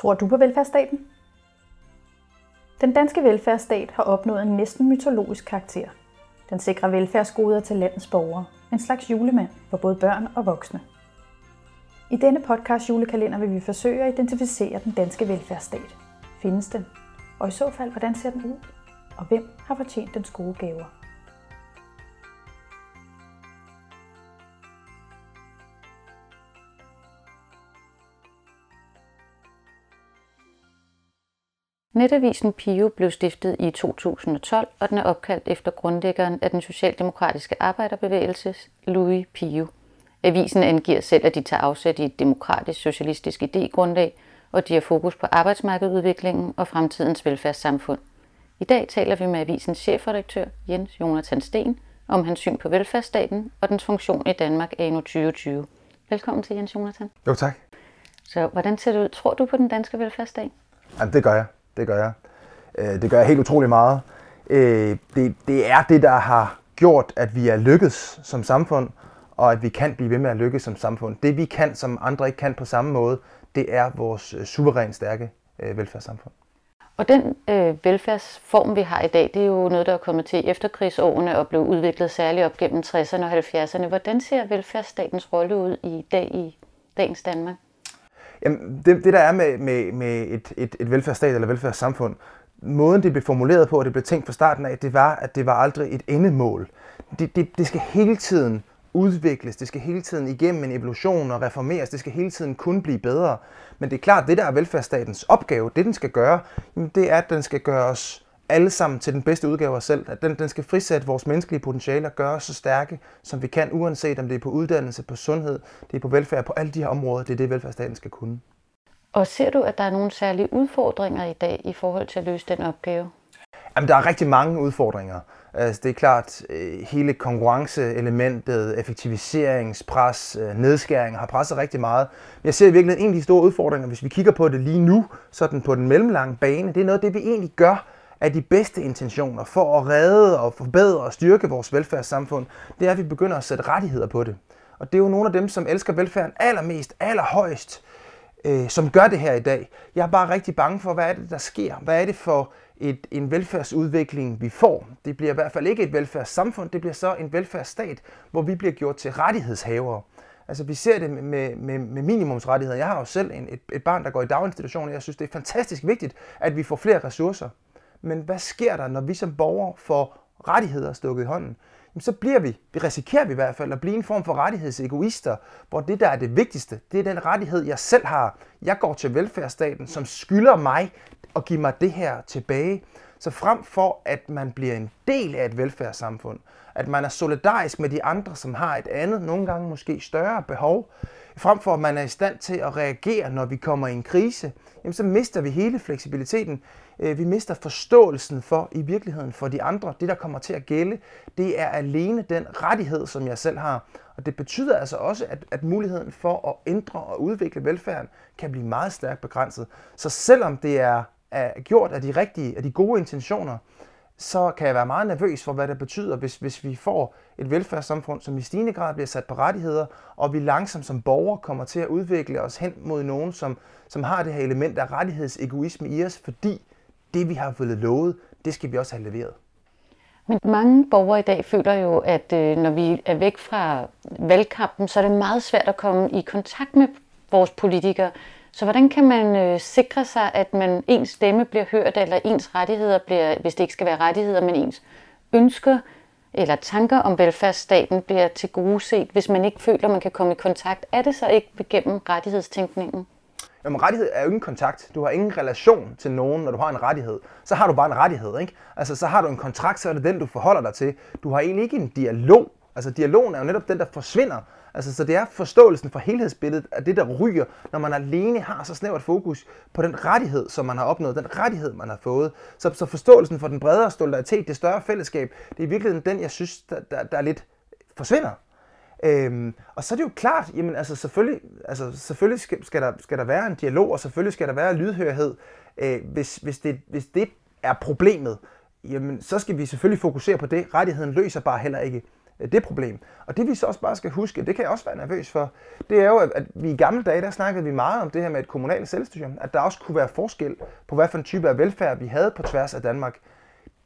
Tror du på velfærdsstaten? Den danske velfærdsstat har opnået en næsten mytologisk karakter. Den sikrer velfærdsgoder til landets borgere. En slags julemand for både børn og voksne. I denne podcast julekalender vil vi forsøge at identificere den danske velfærdsstat. Findes den? Og i så fald, hvordan ser den ud? Og hvem har fortjent dens gode gaver? Netavisen Pio blev stiftet i 2012, og den er opkaldt efter grundlæggeren af den socialdemokratiske arbejderbevægelse, Louis Pio. Avisen angiver selv, at de tager afsæt i et demokratisk socialistisk idégrundlag, og de har fokus på arbejdsmarkedudviklingen og fremtidens velfærdssamfund. I dag taler vi med avisens chefredaktør Jens Jonathan Sten om hans syn på velfærdsstaten og dens funktion i Danmark anno 2020. Velkommen til Jens Jonathan. Jo tak. Så hvordan ser det ud? Tror du på den danske velfærdsstat? Jamen, det gør jeg. Det gør jeg. Øh, det gør jeg helt utrolig meget. Øh, det, det er det, der har gjort, at vi er lykkedes som samfund, og at vi kan blive ved med at lykkes som samfund. Det vi kan, som andre ikke kan på samme måde, det er vores øh, suverænt stærke øh, velfærdssamfund. Og den øh, velfærdsform, vi har i dag, det er jo noget, der er kommet til efterkrigsårene og blev udviklet særligt op gennem 60'erne og 70'erne. Hvordan ser velfærdsstatens rolle ud i dag i dagens Danmark? Jamen, det, det der er med, med, med et, et, et velfærdsstat eller velfærdssamfund, måden det blev formuleret på, og det blev tænkt fra starten af, det var, at det var aldrig et endemål. Det, det, det skal hele tiden udvikles, det skal hele tiden igennem en evolution og reformeres, det skal hele tiden kun blive bedre. Men det er klart, det der er velfærdsstatens opgave, det den skal gøre, det er, at den skal gøre os alle sammen til den bedste udgave af os selv. At den, den skal frisætte vores menneskelige potentiale og gøre os så stærke, som vi kan, uanset om det er på uddannelse, på sundhed, det er på velfærd, på alle de her områder. Det er det, velfærdsstaten skal kunne. Og ser du, at der er nogle særlige udfordringer i dag i forhold til at løse den opgave? Jamen, der er rigtig mange udfordringer. Altså, det er klart, øh, hele konkurrenceelementet, effektiviseringspres, øh, nedskæring har presset rigtig meget. Men jeg ser i virkeligheden en af de store udfordringer, hvis vi kigger på det lige nu, sådan på den mellemlange bane, det er noget af det, vi egentlig gør af de bedste intentioner for at redde og forbedre og styrke vores velfærdssamfund, det er, at vi begynder at sætte rettigheder på det. Og det er jo nogle af dem, som elsker velfærden allermest, allerhøjst, øh, som gør det her i dag. Jeg er bare rigtig bange for, hvad er det, der sker? Hvad er det for et, en velfærdsudvikling, vi får? Det bliver i hvert fald ikke et velfærdssamfund, det bliver så en velfærdsstat, hvor vi bliver gjort til rettighedshavere. Altså vi ser det med, med, med minimumsrettigheder. Jeg har jo selv en, et, et barn, der går i daginstitution, og jeg synes, det er fantastisk vigtigt, at vi får flere ressourcer. Men hvad sker der, når vi som borgere får rettigheder stukket i hånden? Jamen, så bliver vi, vi risikerer vi i hvert fald at blive en form for rettighedsegoister, hvor det der er det vigtigste, det er den rettighed, jeg selv har. Jeg går til velfærdsstaten, som skylder mig at give mig det her tilbage. Så frem for, at man bliver en del af et velfærdssamfund, at man er solidarisk med de andre, som har et andet, nogle gange måske større behov, frem for at man er i stand til at reagere, når vi kommer i en krise, jamen så mister vi hele fleksibiliteten. Øh, vi mister forståelsen for i virkeligheden for de andre. Det, der kommer til at gælde, det er alene den rettighed, som jeg selv har. Og det betyder altså også, at, at muligheden for at ændre og udvikle velfærden kan blive meget stærkt begrænset. Så selvom det er, er gjort af de rigtige, af de gode intentioner, så kan jeg være meget nervøs for, hvad det betyder, hvis, hvis vi får et velfærdssamfund, som i stigende grad bliver sat på rettigheder, og vi langsomt som borgere kommer til at udvikle os hen mod nogen, som, som har det her element af rettighedsegoisme i os, fordi det, vi har fået lovet, det skal vi også have leveret. Men mange borgere i dag føler jo, at øh, når vi er væk fra valgkampen, så er det meget svært at komme i kontakt med vores politikere. Så hvordan kan man øh, sikre sig, at man ens stemme bliver hørt, eller ens rettigheder bliver, hvis det ikke skal være rettigheder, men ens ønsker eller tanker om velfærdsstaten bliver til gode set, hvis man ikke føler, man kan komme i kontakt? Er det så ikke gennem rettighedstænkningen? Jamen, rettighed er jo ingen kontakt. Du har ingen relation til nogen, når du har en rettighed. Så har du bare en rettighed, ikke? Altså, så har du en kontrakt, så er det den, du forholder dig til. Du har egentlig ikke en dialog. Altså, dialogen er jo netop den, der forsvinder. Altså, så det er forståelsen for helhedsbilledet af det, der ryger, når man alene har så snævert fokus på den rettighed, som man har opnået, den rettighed, man har fået. Så, så forståelsen for den bredere solidaritet, det større fællesskab, det er i virkeligheden den, jeg synes, der, der, der lidt forsvinder. Øhm, og så er det jo klart, jamen altså selvfølgelig, altså, selvfølgelig skal, skal, der, skal der være en dialog, og selvfølgelig skal der være lydhørhed. Øh, hvis, hvis, det, hvis det er problemet, jamen så skal vi selvfølgelig fokusere på det. Rettigheden løser bare heller ikke Øh, det problem. Og det vi så også bare skal huske, det kan jeg også være nervøs for, det er jo, at vi i gamle dage, der snakkede vi meget om det her med et kommunalt selvstyre, at der også kunne være forskel på, hvad for en type af velfærd vi havde på tværs af Danmark.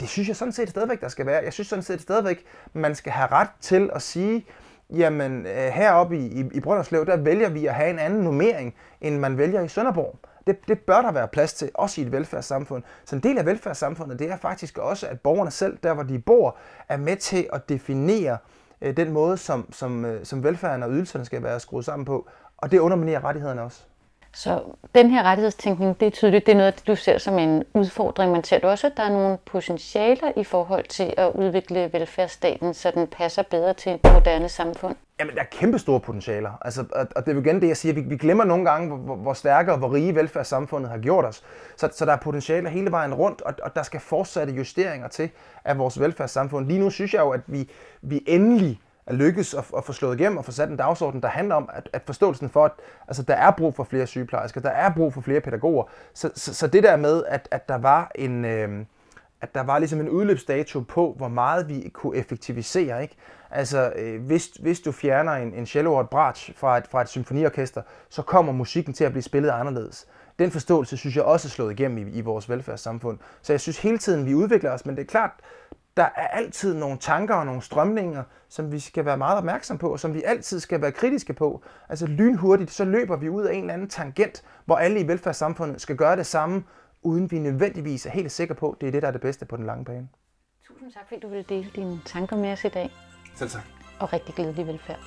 Det synes jeg sådan set stadigvæk, der skal være. Jeg synes sådan set stadigvæk, man skal have ret til at sige, jamen øh, heroppe i, i, i Brønderslev, der vælger vi at have en anden nummering, end man vælger i Sønderborg. Det, det bør der være plads til, også i et velfærdssamfund. Så en del af velfærdssamfundet, det er faktisk også, at borgerne selv, der hvor de bor, er med til at definere øh, den måde, som, som, øh, som velfærden og ydelserne skal være skruet sammen på. Og det underminerer rettighederne også. Så den her rettighedstænkning, det er tydeligt, det er noget, du ser som en udfordring, men ser du også, at der er nogle potentialer i forhold til at udvikle velfærdsstaten, så den passer bedre til et moderne samfund? Jamen, der er kæmpe store potentialer. Altså, og det er jo igen det, jeg siger. Vi, vi glemmer nogle gange, hvor, hvor stærke og hvor rige velfærdssamfundet har gjort os. Så, så der er potentialer hele vejen rundt, og, og der skal fortsatte justeringer til af vores velfærdssamfund. Lige nu synes jeg jo, at vi, vi endelig er lykkes at, at få slået igennem og få sat en dagsorden, der handler om at, at forståelsen for, at altså, der er brug for flere sygeplejersker, der er brug for flere pædagoger. Så, så, så det der med, at, at der var en... Øh, at der var ligesom en udløbsdato på, hvor meget vi kunne effektivisere. Ikke? Altså, øh, hvis, hvis du fjerner en, en cello og et bratsch fra et, fra et symfoniorkester, så kommer musikken til at blive spillet anderledes. Den forståelse synes jeg også er slået igennem i, i vores velfærdssamfund. Så jeg synes hele tiden, vi udvikler os, men det er klart, der er altid nogle tanker og nogle strømninger, som vi skal være meget opmærksom på, og som vi altid skal være kritiske på. Altså lynhurtigt, så løber vi ud af en eller anden tangent, hvor alle i velfærdssamfundet skal gøre det samme, uden vi nødvendigvis er helt sikre på, at det er det, der er det bedste på den lange bane. Tusind tak, fordi du ville dele dine tanker med os i dag. Selv tak. Og rigtig glædelig velfærd.